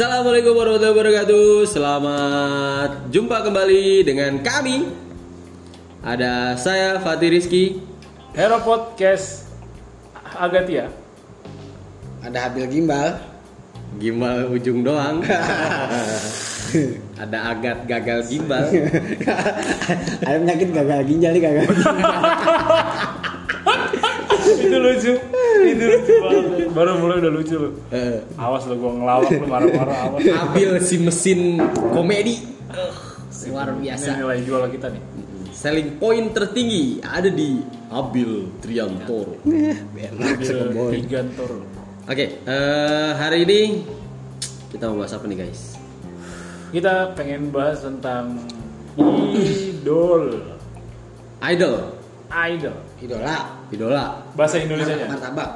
Assalamualaikum warahmatullahi wabarakatuh. Selamat jumpa kembali dengan kami. Ada saya Fatih Rizky. Hero Podcast Agatia. Ada Habil Gimbal. Gimbal ujung doang. Ada agat gagal gimbal. Ada penyakit gagal ginjal nih gagal. itu lucu. Itu lucu banget. Baru mulai udah lucu lu. Eh, Awas lu gua ngelawak lu marah-marah awas. Abil si mesin komedi. Luar Ini biasa. nilai jual kita nih. Selling point tertinggi ada di Abil Triantoro. Sekebon. Gigantor. Oke, eh, hari ini kita mau bahas apa nih guys? Kita pengen bahas tentang idol. Idol, Idol. Idola. idola, Bahasa Indonesianya. Martabak.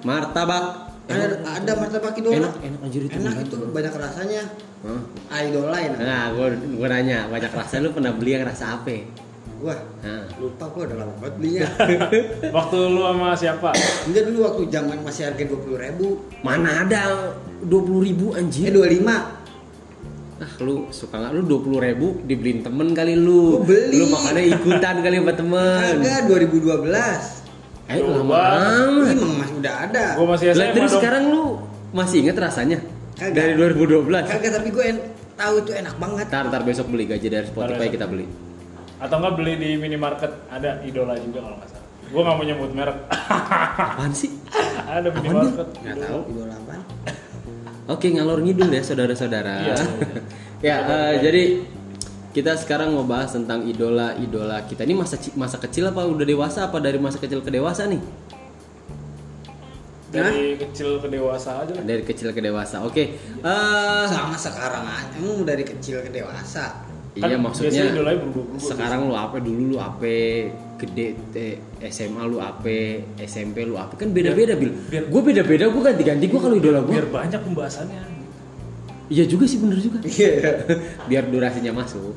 martabak. Ada ada martabak idola. Enak, enak anjir itu. Enak itu banyak rasanya. Hah? Ah, idola ya. namanya. Nah, gue gue nanya banyak rasa lu pernah beli yang rasa apa? Wah, Nah, lupa gua udah lama banget belinya. Waktu lu sama siapa? Enggak dulu waktu zaman masih harga 20 ribu. mana ada dua puluh ribu Eh anjir? 25. Ah, lu suka nggak lu dua puluh ribu dibeliin temen kali lu? Gua beli. Lu makanya ikutan kali sama temen. Harga 2012. Eh, lama amat. Emang masih udah ada. Gua masih SMA terus sekarang lu masih inget rasanya? Kagak. Dari 2012. Kagak tapi gue en- tahu itu enak banget. Ntar, ntar besok beli gaji dari Spotify kita beli. Atau enggak beli di minimarket ada idola juga kalau nggak salah. Gua nggak mau nyebut merek. Apaan sih? ada minimarket. Enggak idola. tahu idola apaan. Oke ngalor ngidul ya saudara-saudara. Iya, ya eh, jadi kita sekarang mau bahas tentang idola-idola kita. Ini masa masa kecil apa udah dewasa apa dari masa kecil ke dewasa nih? Dari kecil ke dewasa aja lah. Dari kecil ke dewasa. Oke. Eh, Sama sekarang aja. Emang dari kecil ke dewasa. iya Kan maksudnya biasanya idolanya berubah-ubah. sekarang lu apa dulu lu apa gede SMA lu apa SMP lu apa kan beda-beda bil. biar- Gue beda-beda gue ganti-ganti gue kalau idola gue. biar banyak pembahasannya. Iya juga sih bener juga. Iya. Biar durasinya masuk.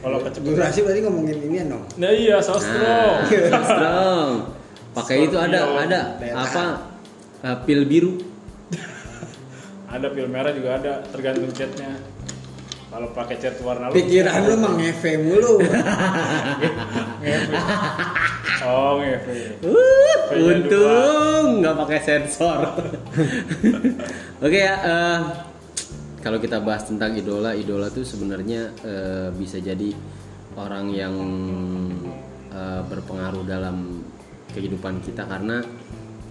Kalau kecepatan. Durasi berarti ngomongin ini ya dong. Nah iya, sostro. Nah, strong. Pakai itu ada ada apa uh, pil biru. ada pil merah juga ada, tergantung catnya. Kalau pakai cat warna lu. Pikiran lu mah ngefe mulu. Ngefe. Oh ngefe. Uh, untung nggak pakai sensor. Oke ya. eh, kalau kita bahas tentang idola, idola tuh sebenarnya eh, bisa jadi orang yang eh, berpengaruh dalam kehidupan kita karena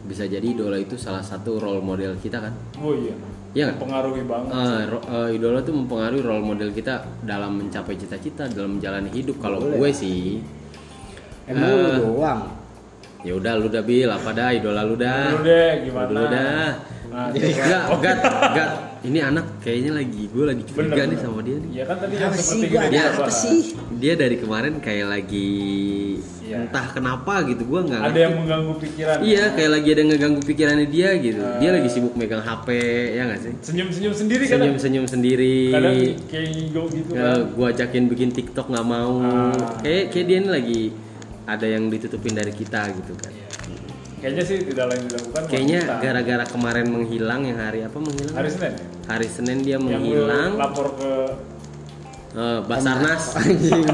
bisa jadi idola itu salah satu role model kita kan. Oh iya. Iya nggak? Pengaruhi banget. Eh, ro- eh, idola tuh mempengaruhi role model kita dalam mencapai cita-cita dalam menjalani hidup. Kalau gue sih, Emang Eh, lu doang. Ya udah lu dah bil apa dah idola lu dah. Dulu deh gimana? Dulu dah. Nah, Enggak, enggak, enggak. Ini anak kayaknya lagi gue lagi curiga Bener, nih bener. sama dia nih. Iya kan tadi yang sih seperti gua kita ada apa sih? Dia dari kemarin kayak lagi Iya. entah kenapa gitu gue nggak. Ada ngerti. yang mengganggu pikiran. Iya, kayak lagi ada yang ngeganggu pikirannya dia gitu. Dia Eh. lagi sibuk megang HP, ya nggak sih? Senyum-senyum sendiri kan? Senyum-senyum sendiri. Kadang kayak ngigo gitu Ya, kan. gua ajakin bikin TikTok nggak mau. Ah. Kayak kayak dia ini lagi ada yang ditutupin dari kita gitu kan. Kayaknya sih tidak lain dilakukan. Kayaknya gara-gara kemarin menghilang yang hari apa menghilang? hari Senin. Hari Senin dia Yang menghilang. lapor ke Eh, Basarnas. Anjing.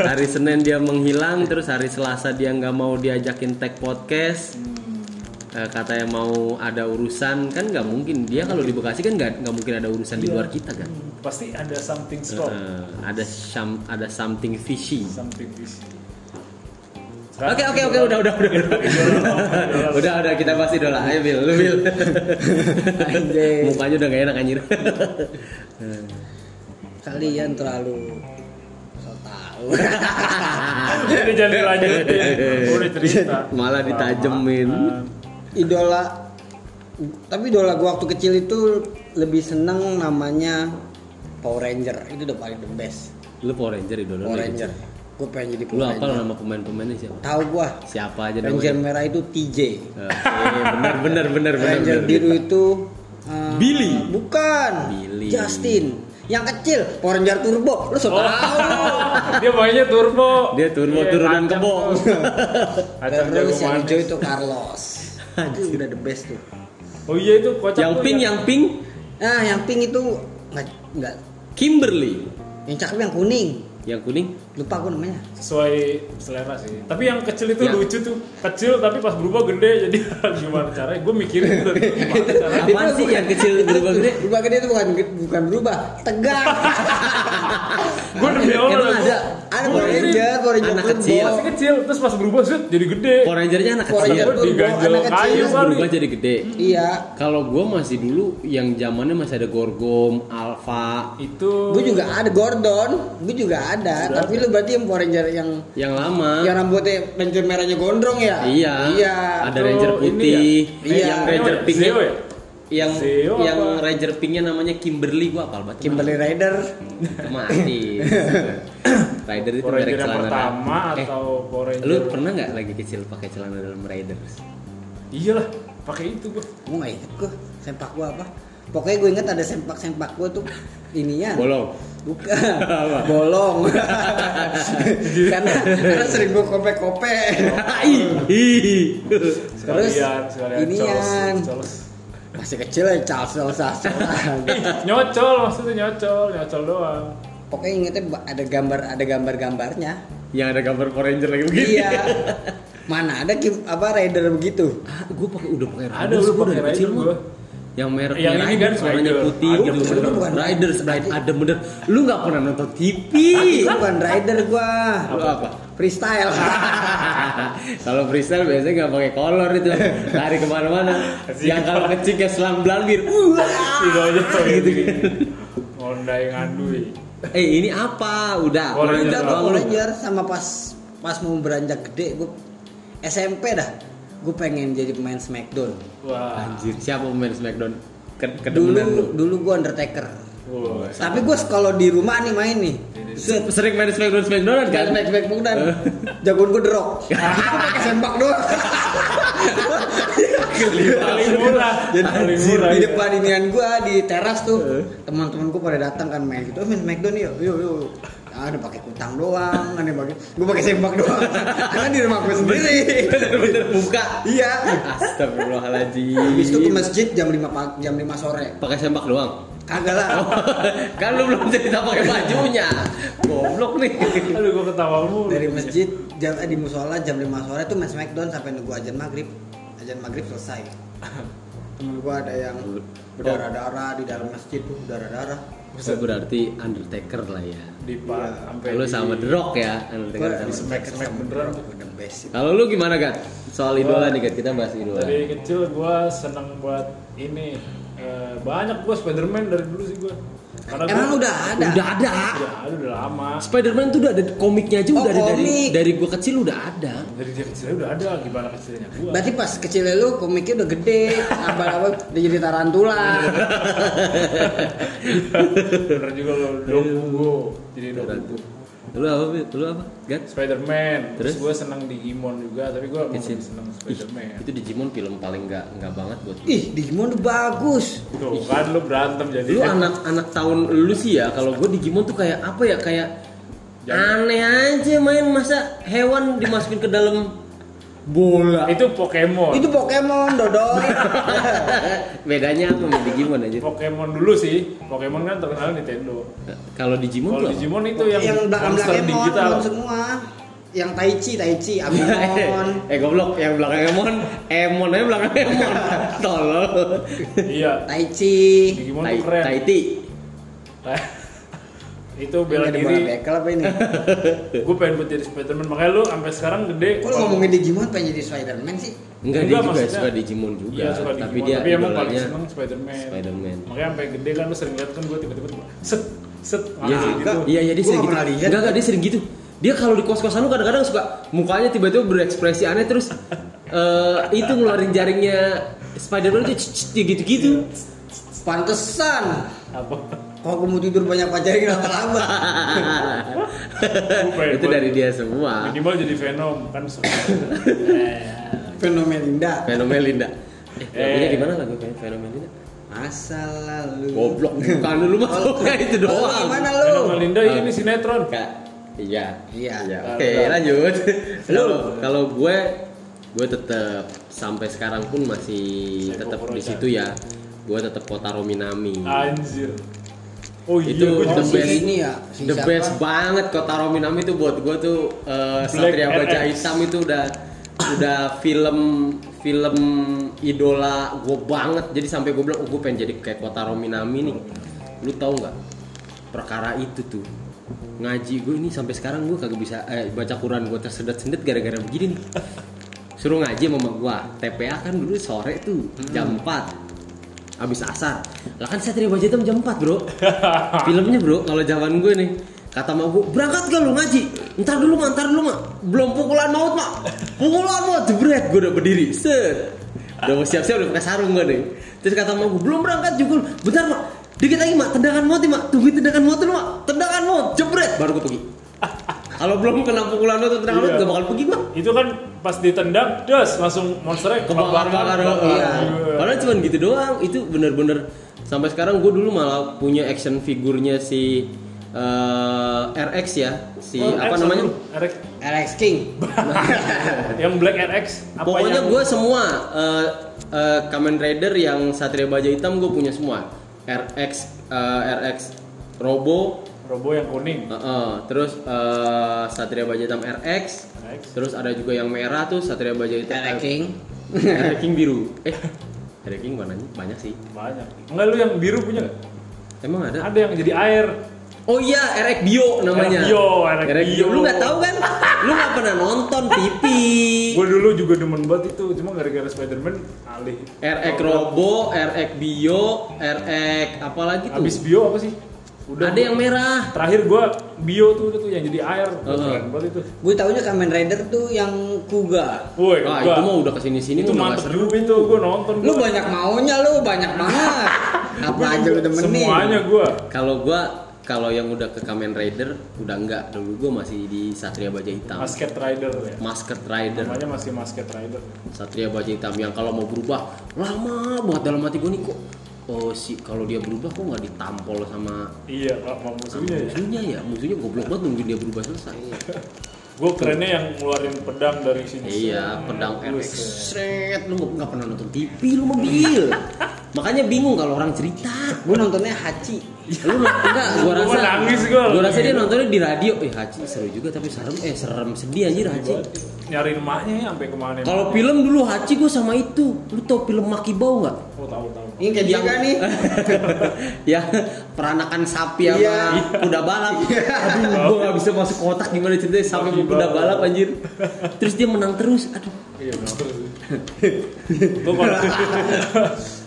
hari Senin dia menghilang, terus hari Selasa dia nggak mau diajakin tag podcast. Eh, katanya mau ada urusan kan nggak mungkin dia kalau di Bekasi kan nggak nggak mungkin ada urusan di luar kita kan. pasti ada something strong. Eh, ada some ada something fishy. Something fishy. Oke oke oke udah udah udah udah udah udah kita bahas idola ayo Bil lu Bil mukanya udah gak enak anjir Kalian terlalu tahu. Udah jangan dilanjutin. Udah cerita. malah ditajemin idola tapi idola gua waktu kecil itu lebih seneng namanya Power Ranger. Itu udah paling the best. lu Power Ranger idola Power lu. Ranger. Gue pengen jadi lu Power apa Ranger. nama pemain-pemainnya siapa Tahu gua. siapa aja Ranger namanya merah itu TJ. Oke, bener bener bener bener Ranger bener. biru itu eh, Billy. Bukan. Billy. Justin. Yang kecil, Power Ranger Turbo. Lu so Oh. tahu. Dia mainnya turbo. Dia turbo Iya, turunan kebo. Terus yang hijau itu Carlos. Itu udah the best tuh. Oh iya itu kocak yang tuh pink yang pink. Nah, yang pink itu nggak nggak. Kimberly. Yang cakep yang kuning. yang kuning Lupa aku namanya. sesuai selera sih. Tapi yang kecil itu Ya. lucu tuh. Kecil tapi pas berubah gede jadi gimana caranya? Gue mikirin tuh gimana caranya. Sih yang kecil berubah gede? Berubah gede itu bukan bukan berubah, tegang. Gue demi Allah ada Ada Power. Ranger, Power Ranger Anak kecil. Masih kecil terus pas berubah set jadi gede. Power Ranger-nya anak Power kecil diganjel anak kecil. kayu berubah jadi gede Iya. kalau gue masih dulu yang zamannya masih ada Gorgom, Alpha Itu Gue juga ada Gordon, gue juga ada. Tapi lu berarti yang Power Ranger yang yang lama yang rambutnya Ranger merahnya gondrong ya? iya Iya. ada Ranger putih ya? Iya. yang Ranger pinknya ya? yang Zeo yang apa? Ranger pinknya namanya Kimberly gua apal banget Kimberly Rider. itu mati Rider itu merek celana pertama Eh, atau Power Ranger lu pernah nggak lagi kecil pakai celana dalam Riders Iyalah, pakai itu gua. Gue gak inget gue sempak gue apa. Pokoknya gue inget ada sempak-sempak gue tuh ininya. bolong Bukan. Bolong. karena, karena sering gue kopek-kopek. Ih, ih. Terus inian. Masih kecil ya Charles Charles nyocol maksudnya nyocol, nyocol doang. Pokoknya ingetnya ada gambar ada gambar-gambarnya. yang ada gambar Power Ranger lagi begitu Iya. Mana ada apa rider begitu? ah, gue pakai udah pakai Ada, Riders lu gua pakai Rider gua. Yang merek Yang ini kan warnanya putih Ada, gitu bener. Bukan Riders Rider. ada bener lu nggak pernah nonton TV Bukan rider gua. Lu apa Freestyle. kalau freestyle biasanya nggak pakai kolor itu lari ke mana-mana yang kalau kecil kayak selang belambir Itu aja tuh gitu gitu. Ngondai ngandui. eh ini apa udah Power. Ranger sama pas pas mau beranjak gede gua SMP dah. Gue pengen jadi pemain Smackdown. Wah. anjir siapa pemain Smackdown Ke Dulu kedemenan lu dulu gue Undertaker. Wah. Tapi gue kalau di rumah nih main nih. Se- sering main Smackdown Smackdown kan Kan Smack Smack dan jagoan gue derok. Gue pakai sempak doang. Paling murah. Paling murah. di iya. depan inian gue di teras tuh teman-teman gue pada datang kan main gitu. Oh, main Smackdown yuk, yuk, yuk. Ah, ada pakai kutang doang, ada pakai, gue pakai sempak doang. Karena di rumah gue sendiri. bener-bener buka Iya. Astagfirullahaladzim Habis itu ke masjid jam 5 pagi, jam 5 sore. pakai sempak doang Kagak lah. kan lu belum cerita pakai bajunya goblok nih Aduh gua ketawa mulu. Dari masjid jam eh, di musola jam 5 sore tuh main Smackdown sampai nunggu ajan maghrib. Ajan maghrib selesai. Temen gua ada yang berdarah-darah di dalam masjid tuh darah-darah. Oh, berarti Undertaker lah ya di pak sampai lu di- sama The Rock ya Gua sama- di smack-smack beneran tuh. The best. kalau lu gimana kan soal idola nih kan kita bahas idola Dari kecil gua seneng buat ini eh, banyak gua Spiderman dari dulu sih gua. Karena Emang gua, udah ada? udah ada Udah ada udah lama. Spider-Man tuh udah ada komiknya aja Oh, udah dari, dari komik. dari gua kecil udah ada Dari dia kecil udah ada gimana kecilnya gua. Berarti pas kecilnya lu komiknya udah gede, apa-apa udah jadi tarantula. Bener juga lo Dokugo jadi Dokugo. Lu apa lu apa Gat? Spiderman. Terus Terus? gue seneng Digimon juga, tapi gue lebih seneng Spiderman. itu Digimon film paling nggak nggak banget buat gua. Ih, Digimon tuh bagus. Tuh kan lu berantem jadi. lu anak-anak tahun lu sih ya kalau gue Digimon tuh kayak apa ya kayak Jangan. aneh aja main masa hewan dimasukin ke dalam bola Itu Pokemon. Itu Pokemon, Dodol. bedanya apa sama Digimon aja Pokemon dulu sih. Pokemon kan terkenal Nintendo. kalau Digimon Kalau? Digimon itu yang, yang monster belakang-belakang digital. Semua. Yang Taichi, Taichi, Amimon. eh goblok yang belakang Emon Emon aja belakang Emon tolol iya. Taichi. Digimon Tai- keren. Taiti itu bela Ini diri. bekel apa ini? Gue pengen buat jadi Spiderman. Makanya lu sampai sekarang gede. Kok lu ngomongin Digimon pengen jadi Spider-Man sih? enggak, Enggak, dia juga maksudnya- suka Digimon juga Iya suka tapi Digimon. dia tapi emang paling seneng Spiderman. Spiderman Makanya sampai gede kan lu sering lihat kan gue tiba-tiba tuh set set Iya ah, gitu. iya iya dia Gua sering gitu. Enggak enggak dia sering gitu. Dia kalau di kos-kosan lu kadang-kadang suka mukanya tiba-tiba berekspresi aneh terus eh, itu ngeluarin jaringnya Spider-Man itu gitu-gitu. Pantesan. Apa? Kalau aku mau tidur banyak pacarin kenapa lama? Pengen itu dari dia semua. Minimal jadi Venom kan. Fenomelinda. Fenomelinda. Eh, lagunya Eh. gimana lagu Fenomelinda? Masa lalu. Goblok, bukan lu mah taunya itu Lu doang. Gimana lu? Venom Melinda ini sinetron. Kak, iya. Iya. Oke, lanjut. Kalau kalau gue gue tetap sampai sekarang pun masih tetap di situ ya gue tetap Kotaro Minami Anjir. Oh iya, Itu the best. ini ya si the siapa? best banget Kotaro Minami itu buat gue tuh eh, Black Satria Baja. Hitam itu udah udah film film idola gue banget. Jadi sampai gue bilang oh, gue pengen jadi kayak Kotaro Minami nih. Lu tahu nggak perkara itu tuh? Ngaji gue ini sampai sekarang gue kagak bisa eh, baca Quran gue tersedet-sendet gara-gara begini nih. Suruh ngaji sama gua. TPA kan dulu sore tuh jam 4 habis asar. Lah kan Satria Baja Hitam jam 4 bro. Filmnya bro kalau zaman gue nih kata mak gue berangkat gak lu ngaji? Ntar dulu mak ntar dulu mak. Belum pukulan maut mak. Pukulan maut jebret gue udah berdiri. Set. Udah mau siap-siap udah pakai sarung gue nih. Terus kata mak gue belum berangkat juga bentar mak. Dikit lagi mak. Tendangan maut nih mak. Tungguin tendangan maut dulu mak. Tendangan maut jebret. Baru gue pergi kalau belum kena pukulan atau tendangan Iya. gak bakal pergi mak Itu kan pas ditendang, das langsung monsternya kebakar. iya. Iya. Padahal cuma gitu doang. Itu bener-bener sampai sekarang gue dulu malah punya action figurnya si eh, RX ya, si Oh, apa X, namanya? RX. RX King Yang Black RX. Apa Pokoknya yang- gue semua eh, eh, Kamen Rider yang Satria Baja Hitam gue punya semua. RX eh, RX Robo, Robo yang kuning. eh, eh, terus eh, Satria Baja Hitam RX, RX. terus ada juga yang merah tuh Satria Baja Hitam RX King RX King biru. Eh, RX King mana banyak sih. Banyak. Enggak lu yang biru punya nggak? Emang ada? Ada yang jadi air. Oh iya, RX Bio namanya. RX Bio, RX Bio. Lu nggak tahu kan? Lu nggak pernah nonton TV. Gue dulu juga demen banget itu, cuma gara-gara Spider-Man alih. RX Robo, RX Bio, RX apa lagi tuh? Habis bio apa sih? Udah. Ada yang merah. Terakhir gua bio tuh tuh yang jadi air. Heeh. Keren banget itu. gue taunya Kamen Rider tuh yang Kuga Woi, Wah, gua- itu mah udah ke sini sini itu mantep juga itu gue nonton. lu gua. banyak maunya lu banyak banget apa aja lu demenin Semuanya gua. Kalau gua kalau yang udah ke Kamen Rider udah enggak dulu gua masih di Satria Baja Hitam. Basket Rider ya. Masked Rider. Namanya masih Basket Rider. Satria Baja Hitam yang kalau mau berubah lama banget dalam hati gue nih kok oh si kalau dia berubah kok nggak ditampol sama Iya, sama sama musuhnya ya. musuhnya ya musuhnya goblok banget nungguin dia berubah selesai Gue kerennya yang ngeluarin pedang dari sini. iya pedang RX Buset. Set, lu nggak pernah nonton TV lu mobil makanya bingung kalau orang cerita gue nontonnya Hachi lu enggak gua Gua rasa nangis gua. gua rasa dia nontonnya di radio eh Haji seru juga tapi serem eh serem sedih anjir Haji Nyariin emaknya ya sampai ke mana. kalau film dulu Haji gua sama itu lu tau film Maki Bau nggak Oh, tahu tahu. Ini kayak dia kan nih ya peranakan sapi sama Iya. kuda balap aduh gua nggak bisa masuk kotak gimana ceritanya sapi sama kuda balap anjir terus dia menang terus aduh Iya, benar terus.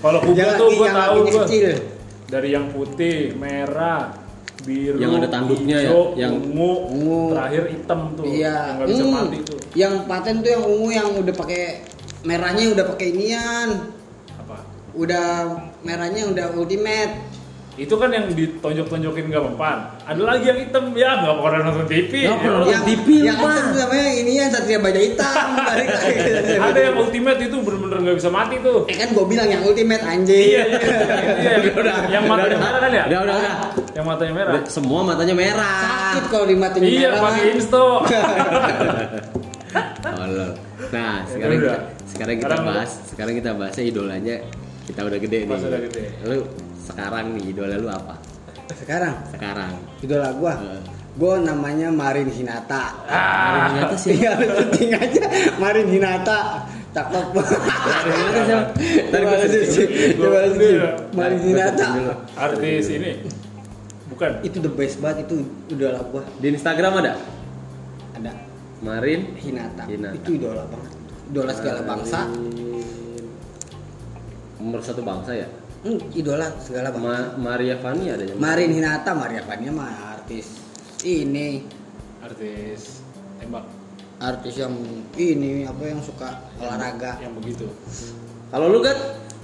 Kalau Yang tuh gue yang tahu kecil. Dari yang putih, merah, biru, Yang ada tanduknya ya, hijau, yang- ungu, Ungu. terakhir hitam tuh. iya Yang nggak bisa Hmm. mati tuh. yang paten tuh yang ungu yang udah pakai merahnya udah pakai inian? Udah merahnya udah ultimate Itu kan yang ditonjok-tonjokin gak mempan. Ada lagi yang hitam ya nggak pernah nonton TV. Nggak pernah Ya, nonton. yang TV, yang itu namanya inian satria baja hitam balik lagi ada yang ultimate itu bener-bener nggak bisa mati tuh. eh kan gue bilang yang ultimate anjing Iya, iya, iya, iya. Udah, yang udah, matanya udah. merah kan ya? Udah, udah, udah. Yang matanya merah. semua matanya merah sakit kalau dimatiin Iya, merah pakai mah. insto. Nah, sekarang udah. kita, sekarang kita Sekarang- bahas, sekarang kita bahasnya idolanya kita udah gede nih. Pas udah gede. Lu sekarang nih idola lu apa? sekarang Sekarang. idola gua Eh. gua namanya Marin Hinata Marin Hinata sih. Iya, lu syuting aja Marin Hinata cakep Marin Hinata siapa? Gua. Coba Gua- searching. gua- Marin Hinata. Artis ini. Bukan. itu the best banget itu idola gua Di Instagram ada? ada Marin Hinata, Hinata. itu idola banget idola segala bangsa satu bangsa ya? hmm, idola segala bangsa Ma Maria Fani ada yang Marin Hinata Maria Fania mah artis ini Artis tembak artis yang ini apa yang suka olahraga yang begitu. Kalau lu kan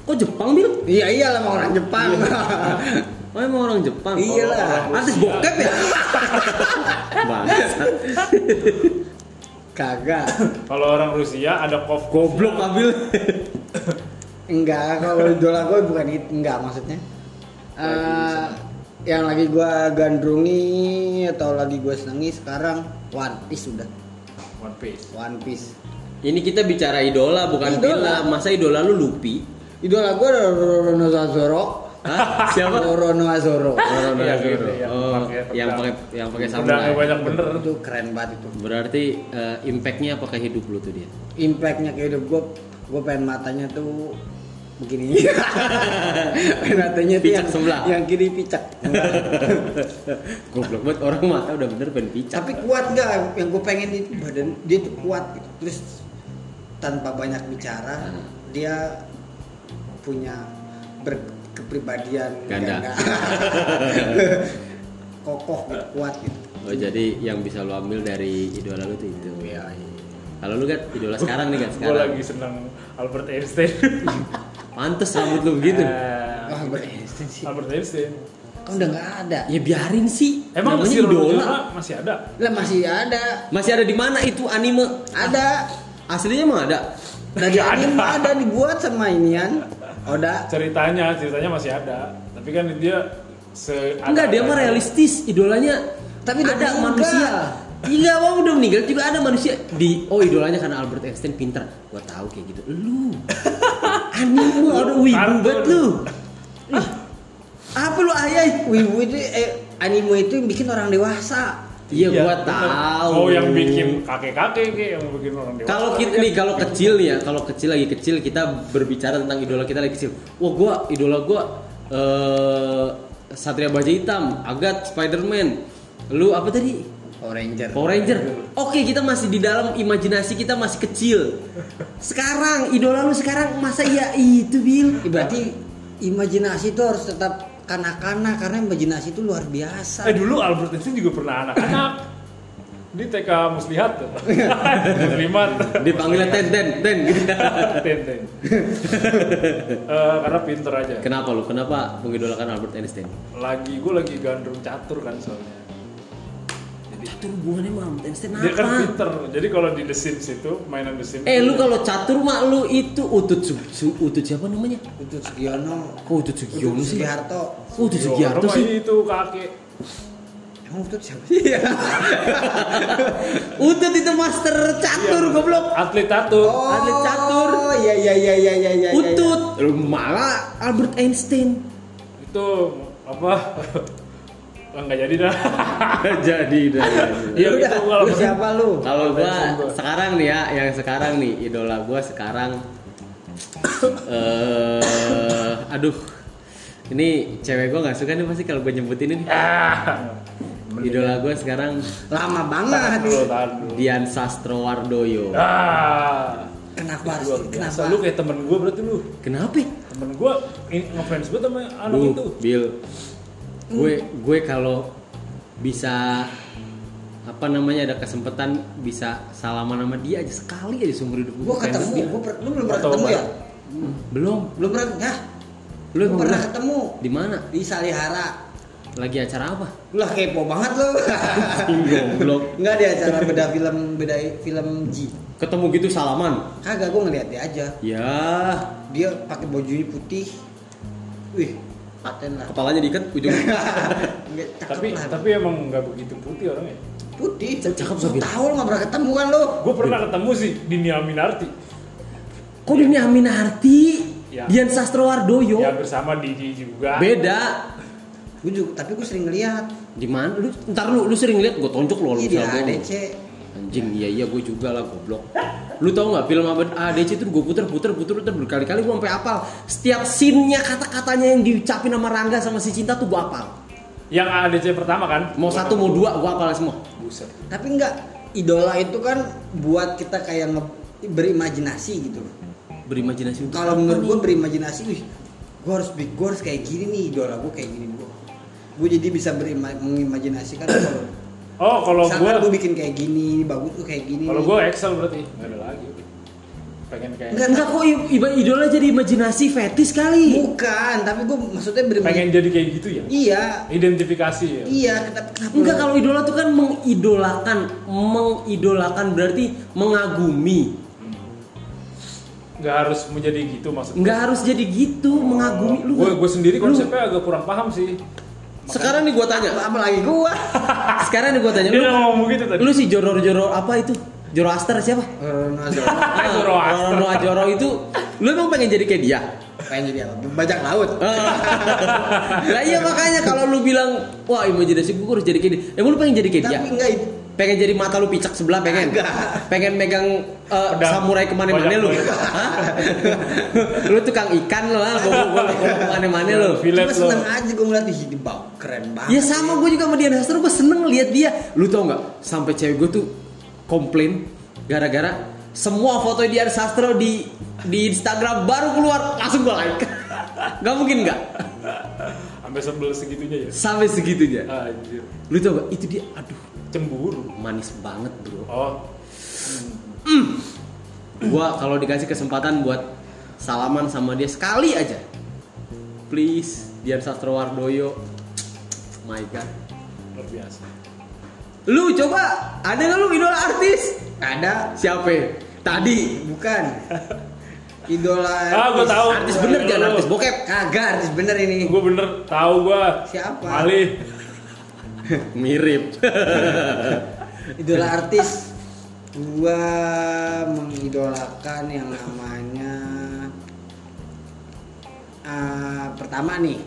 kok Jepang bil? iya iyalah mau orang Jepang Oh emang orang Jepang? iyalah Artis bokep ya? Bangsa. kagak Kalau orang Rusia ada Kov Goblok Abil. Enggak, kalau idola gue bukan itu, enggak maksudnya. Eh, yang lagi gue gandrungi atau lagi gue senangi sekarang One Piece sudah. One Piece. One Piece. Ini kita bicara idola bukan Idola. Villa. Masa idola lu Lupi? Idola gue Rono Azoro. Hah? Siapa? Rono Azoro. Rono Iya, Azoro. gitu, yang Oh, pakai yang pedang. pakai yang pakai samurai. banyak bener. Itu keren banget itu. Berarti eh, impactnya apa ke hidup lu tuh dia? Impactnya ke hidup gue, gue pengen matanya tuh begini. matanya tuh Picak yang, sebelah. yang kiri picak. Goblok banget orang mata udah bener pengen picak. Tapi kuat nggak? Yang gue pengen itu badan dia tuh kuat gitu. Terus tanpa banyak bicara, Hmm. dia punya berkepribadian Ganda. nggak- kokoh gitu, kuat gitu. Oh jadi yang bisa lu ambil dari idola lu tuh itu. Iya. Kalau lu kan idola sekarang nih kan Gue sekarang. lagi seneng Albert Einstein. Pantes rambut lu begitu. Eh, Wah, beresen sih. Albert Einstein. Kan udah nggak ada. Ya biarin sih. Emang Namanya masih idola. masih ada? Lah masih ada. Masih ada di mana itu anime? Ada. Aslinya emang ada. Dari Nggak anime ada. ada dibuat sama inian. Oda. Ceritanya, ceritanya masih ada. Tapi kan dia se Enggak, dia mah realistis. Idolanya Tapi udah ada manusia. Iya, bang udah meninggal juga ada manusia di oh idolanya karena Albert Einstein pinter. Gua tahu kayak gitu. Lu anime ada wibu banget lu. Apa lu ayai? Wibu itu eh, anime itu yang bikin orang dewasa. Iya, gua bener. tahu. Oh, yang bikin kakek-kakek yang bikin orang dewasa. Kalau kita nih kalau kecil nih ya, kalau kecil lagi kecil kita berbicara tentang idola kita lagi kecil. Wah, gua idola gua eh Satria Baja Hitam, Agat, Spiderman. Lu apa tadi? Power Ranger. Power Ranger. Oke, kita masih di dalam imajinasi kita masih kecil. Sekarang idola lu sekarang masa iya itu, Bil? Ya, Berarti imajinasi itu harus tetap kanak-kanak karena imajinasi itu luar biasa. Eh dulu Albert Einstein juga pernah anak-anak. Di TK Muslihat tuh. Muslimat. Dipanggilnya Ten Ten Ten gitu. Ten, ten. Eh, karena pinter aja. Kenapa lu? Kenapa mengidolakan Albert Einstein? Lagi gue lagi gandrung catur kan soalnya. Catur hubungannya sama Albert Einstein Dia kan apa? pinter. Jadi kalau di The Sims itu mainan The Sims. Eh lu kalau catur mah lu itu utut Su- Su- utut siapa namanya? Itu Sugiono. Kok utut Sugiono Utut sih? Sugiharto. Kok utut Yo, Sugiharto rumah sih? ini itu kakek. Emang Utut siapa sih? Utut itu master catur Iya. goblok. Atlet catur. Atlet catur. Oh iya iya iya iya iya iya. Utut. Lu malah Albert Einstein. Itu apa? Enggak jadi dah. Jadi dah. Iya, Udah, lu siapa lu? Kalau gua sekarang nih ya, yang sekarang nih idola gua sekarang eh aduh. Ini cewek gua nggak suka nih pasti kalau gua nyebutin ini. Ah. Idola gua sekarang Lama banget. dulu, tahan dulu. Dian Sastrowardoyo. Ah. Kenapa biasa. Kenapa? Lu kayak temen gue berarti lu. Kenapa? Temen gue ini ngefans gue sama anak Duh, itu. Bill. Gue gue kalau bisa apa namanya ada kesempatan bisa salaman sama dia aja sekali aja seumur hidup Gua fans ketemu, gua per- lu belum pernah Atau ketemu ya? Hmm, Belum. Belum pernah, ya? Lu pernah udah? ketemu Di mana? di Salihara. Lagi acara apa? Lu lah kepo banget lu. Goblok. Enggak di acara beda film beda film G. Ketemu gitu salaman. Kagak gua ngeliat dia aja. Ya, Dia pakai bajunya putih. Wih, paten lah. kepalanya diikat. Nggak, cakep Tapi lah. tapi emang nggak begitu putih orangnya. putih. Cakep, Sobi. Tahu lu nggak pernah ketemu kan lu? Gue pernah ketemu sih Dini Aminarti. Kok ini Aminarti? Ya. Dian Sastrowardoyo. Ya bersama Didi juga. Beda. Gue juga, tapi gue sering ngeliat. Di mana? Lu ntar lu lu sering lihat gue tonjok lu Iya di ADC. Anjing, iya iya gue juga lah goblok. Lu tau nggak film Abad ADC itu gue puter puter puter puter berkali-kali gue sampai apal. Setiap scene-nya kata-katanya yang diucapin sama Rangga sama si Cinta tuh gue apal. Yang ADC pertama kan. Mau satu mau dua gue apal semua. Buset. Tapi enggak, idola itu kan buat kita kayak nge- berimajinasi gitu. Berimajinasi Kalau menurut gue berimajinasi, wih, gue harus big, gue harus kayak gini nih idola gue kayak gini gue. Gue jadi bisa berima- mengimajinasikan kalau Oh kalau misalkan gue gue bikin kayak gini, bagus tuh kayak gini. kalau gue Excel berarti nggak ada lagi. Pengen kayak Enggak, Enggak kok iba- idola jadi imajinasi fetis kali. bukan, tapi gue maksudnya berimajinasi. pengen jadi kayak gitu ya. Iya, Identifikasi ya. iya. Kenapa? kenapa Enggak lu- kalau idola tuh kan mengidolakan, mengidolakan berarti mengagumi. Nggak harus menjadi gitu maksudnya. Enggak harus jadi gitu, mengagumi lu. Gue gue sendiri lu- konsepnya agak kurang paham sih. Sekarang nih gue tanya, Apa lagi gue? sekarang nih gue tanya Dia lu ngomong begitu tadi. Lu si joror-joror apa itu? Zoroaster siapa? Rono Azoro. Ah, Zoroaster. Rono Ajoro itu lu emang pengen jadi kayak dia? Pengen jadi apa? Bajak laut. lah iya makanya kalau lu bilang wah imajinasi gue harus jadi kayak dia. Emang lu pengen jadi kayak dia? Tapi enggak itu. Pengen jadi mata lu picak sebelah pengen? Enggak. Pengen megang eh, Pedang. samurai ke mana-mana lu? lu tukang ikan lah, bawa bawa ke mana-mana lu. Cuma lo. seneng aja gue ngeliat ih di bawah keren banget. Ya sama gue juga sama Dian Hastro gue seneng lihat dia. Lu tau nggak? Sampai cewek gue tuh komplain gara-gara semua foto Dian Sastro di di Instagram baru keluar langsung gue like. Gak mungkin nggak? Sampai sebel segitunya ya. Sampai segitunya. Anjir. Lu tau gak? Itu dia, aduh Cemburu. manis banget bro. Oh, Gua kalau dikasih kesempatan buat salaman sama dia sekali aja, please Dian Sastro Wardoyo. My God. luar biasa. Lu coba ada nggak lu idola artis? Ada Siapa? Tadi bukan idola Ah, gua tahu. artis bener jangan artis bokep. kagak artis bener ini Gue bener tahu gua. Siapa? Ali. Mirip. idola artis gua mengidolakan yang namanya ah, pertama nih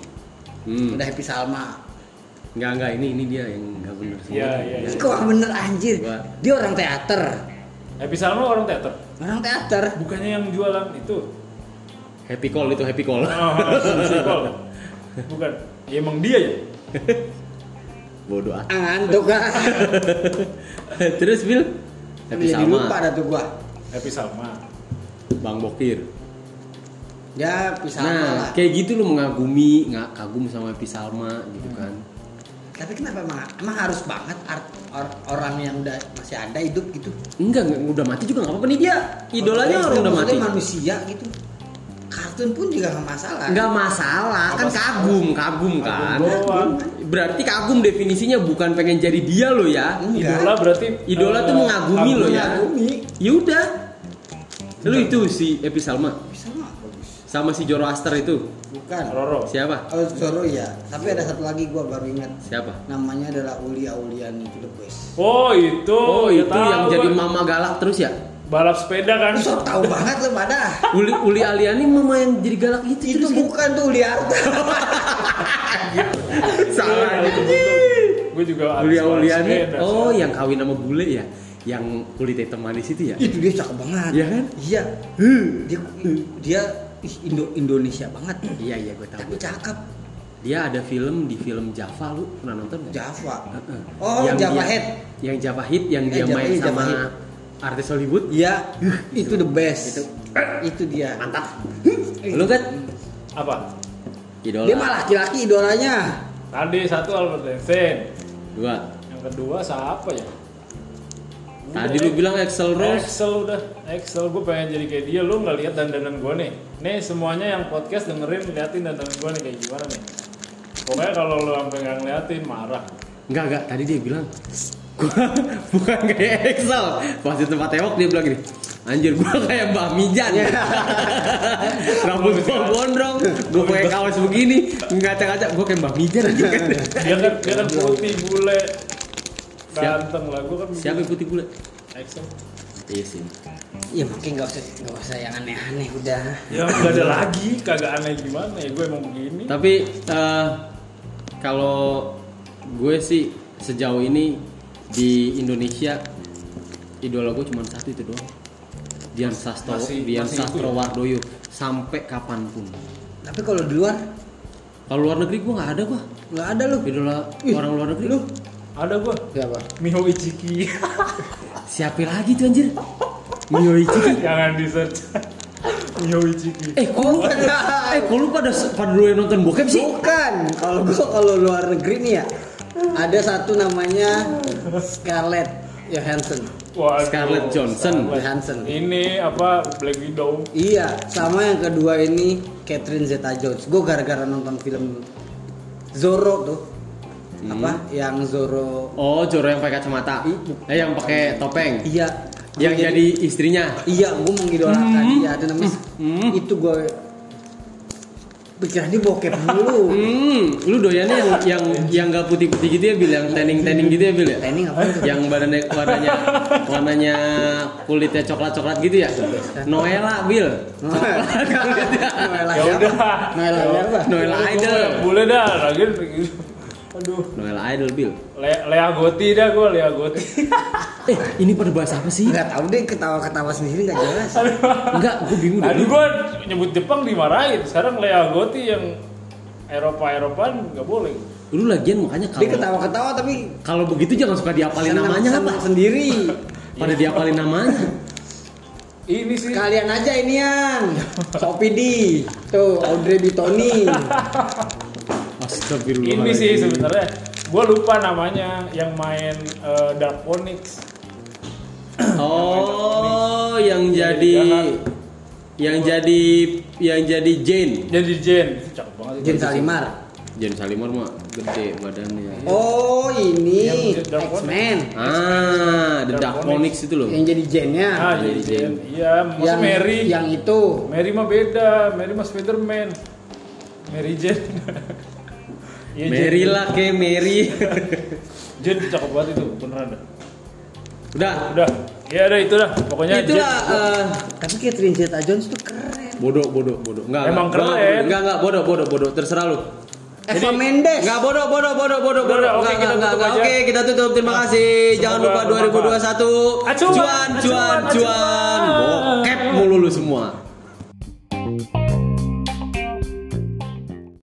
Hmm. udah Happy Salma Enggak enggak ini ini dia yang enggak bener semua. Iya, iya, Ih, iya. kok bener anjir Gua- dia orang teater Happy Salma orang teater. orang teater Bukannya yang jualan itu. Happy call itu happy call. Oh. Bukan. Ya emang dia ya. Bodoh ngantuk ah Terus Bill Happy jadi sama lupa dah tuh gua Happy Salma. Bang Bokir. ya Happy Salma Nah, lah kayak gitu lu mengagumi, nggak kagum sama Happy Salma gitu kan. tapi kenapa emang, emang harus banget art, or- orang yang udah masih ada hidup gitu Enggak, enggak udah mati juga nggak apa-apa nih dia. Idolanya orang udah mati. Manusia gitu kartun pun juga nggak masalah Enggak masalah, kan Apa- kagum, kagum kan. Kagum doang. Berarti kagum definisinya bukan pengen jadi dia lo ya. Enggak. Idola berarti Idola tuh eh, mengagumi lo ya. Mengagumi. Yaudah. Lu itu si Happy Salma bagus sama si Zoroaster itu. bukan Roro. Siapa? oh Zoro ya tapi ada satu lagi gua baru ingat Siapa? namanya adalah Uli Auliani itu the best Oh itu. Oh, ya itu tahu yang jadi gua. mama galak terus ya? balap sepeda kan. Tahu banget lu pada Uli Uli Aliani mama yang jadi galak itu, itu terus kan? bukan tuh Uli Arta salah gitu. Gue juga Uli habis balap Auliani. sepeda, Oh, yang kawin sama bule ya? Yang kulit hitam manis itu ya? itu dia cakep banget Iya kan? iya dia dia ih, Indo Indonesia banget Iya iya gue tahu. tapi cakep Dia ada film di film Java lu pernah nonton nggak? Java Heeh. Oh, Yang Java dia- Head. Yang Java Hit yang Eh, dia Java main Java sama artis Hollywood. Iya, itu the best. Itu. Itu dia. Mantap. Lu kan Apa? Idola. Dia mah laki-laki idolanya. Tadi satu Albert Einstein. Dua. Yang kedua siapa ya? Tadi lu bilang Excel Rose. Excel udah Excel gue pengen jadi kayak dia lu nggak lihat dandanan gue nih nih semuanya yang podcast dengerin liatin dandanan gue nih kayak gimana nih pokoknya kalau lu sampai nggak ngeliatin marah Enggak enggak, tadi dia bilang gua bukan kayak Excel. Pas di tempat tewok dia bilang gini, anjir gua kayak Mbak Mijan. Rambut gua gondrong, gua pakai kaos begini, ngaca-ngaca gua kayak Mbak Mijan aja kan. dia kan dia kan putih bule ganteng lah gue kan Siapa putih bule? Excel Iya sih. Ya makin gak usah gak usah yang aneh-aneh udah. ya nggak ada lagi kagak aneh gimana ya gue emang begini Tapi eh, kalau gue sih sejauh ini di Indonesia idola gue cuma satu itu doang. Dian Sastro, Masih- Dian masih itu Sastro ya? Wardoyo sampai kapan pun. Tapi kalau di luar Kalau luar negeri gue nggak ada gue nggak ada lu. idola Ih, orang luar negeri. Lu ada gue siapa? Miho Ichiki Siapa lagi tuh anjir? Mio Ichiki. jangan di search Miho Ichiki Eh, kok lu, eh, kok lu pada pada dulu nonton bokep sih? Bukan. Kalau gua kalau luar negeri nih ya ada satu namanya Scarlett Johansson. Waduh, Scarlett Johansson. Scarlett. Johansson. ini apa Black Widow Iya, sama yang kedua ini Catherine Zeta-Jones. Gue gara-gara nonton film Zorro tuh. Apa? Yang Zorro Oh, Joro yang pakai kacamata. Eh, yang pakai topeng. Iya. Yang Gua jadi istrinya. Iya, gue mengidolakan dia. Ada namanya. Hmm. Itu gue pikiran dia bokep dulu. Hmm, lu doyannya yang yang yang gak putih-putih gitu ya, Bil, yang tanning-tanning gitu ya, Bil ya? Tanning apa itu? Yang badannya warnanya warnanya kulitnya coklat-coklat gitu ya? Noella, Bil. Kulitnya. Noela Ya udah. Noela? Noella Idol. Boleh dah, lagi. Aduh. Noella Idol, Bil. Le Lea Goti dah gue, Lea Goti. Eh, ini pada bahas apa sih? Enggak tahu deh ketawa-ketawa sendiri enggak jelas. Enggak, gue bingung Tadi deh. gue nyebut Jepang dimarahin. Sekarang Lea Goti yang Eropa-Eropaan nggak boleh. Lu lagian makanya Dia kalau ketawa-ketawa tapi kalau begitu jangan suka diapalin senang- namanya senang apa? sendiri. Pada diapalin namanya. Ini sih. Kalian aja inian. Sopidi. Tuh Audrey Bitoni. Astagfirullah. Ini sih sebenarnya. Gue lupa namanya yang main eh, Dark Phoenix. Oh, yang Yang jadi yang jadi yang jadi Jane. Jadi Jen. Cakep banget. Jen Salimar. Jane Salimar mah gede badannya. Oh ini X-Men. Ah, The Dark Phoenix. Itu loh. Yang jadi Jennya. Ah, Jadi. Jen. Iya, maksud yang Mary. yang itu. Mary mah beda. Mary mah Spiderman. Mary Jen. Iya, Jen. Mary lah ke Mary. Jen cakep banget itu, beneran dah. Udah. Udah. Ya udah itu dah. Pokoknya Itulah Jen. eh, Tapi Catherine Zeta-Jones tuh keren. bodoh bodoh bodoh. Enggak. Emang enggak, keren. Enggak enggak bodoh bodoh bodoh terserah lu. Eva Mendes. Enggak bodoh bodoh bodoh bodoh bodoh. Oke, Enggak kita enggak tutup enggak. aja. Oke, kita tutup. Terima kasih. Jangan Semoga lupa bermanfaat. 2021 Acuan, cuan cuan acuan, cuan. acuan. Bokep mulu lu semua.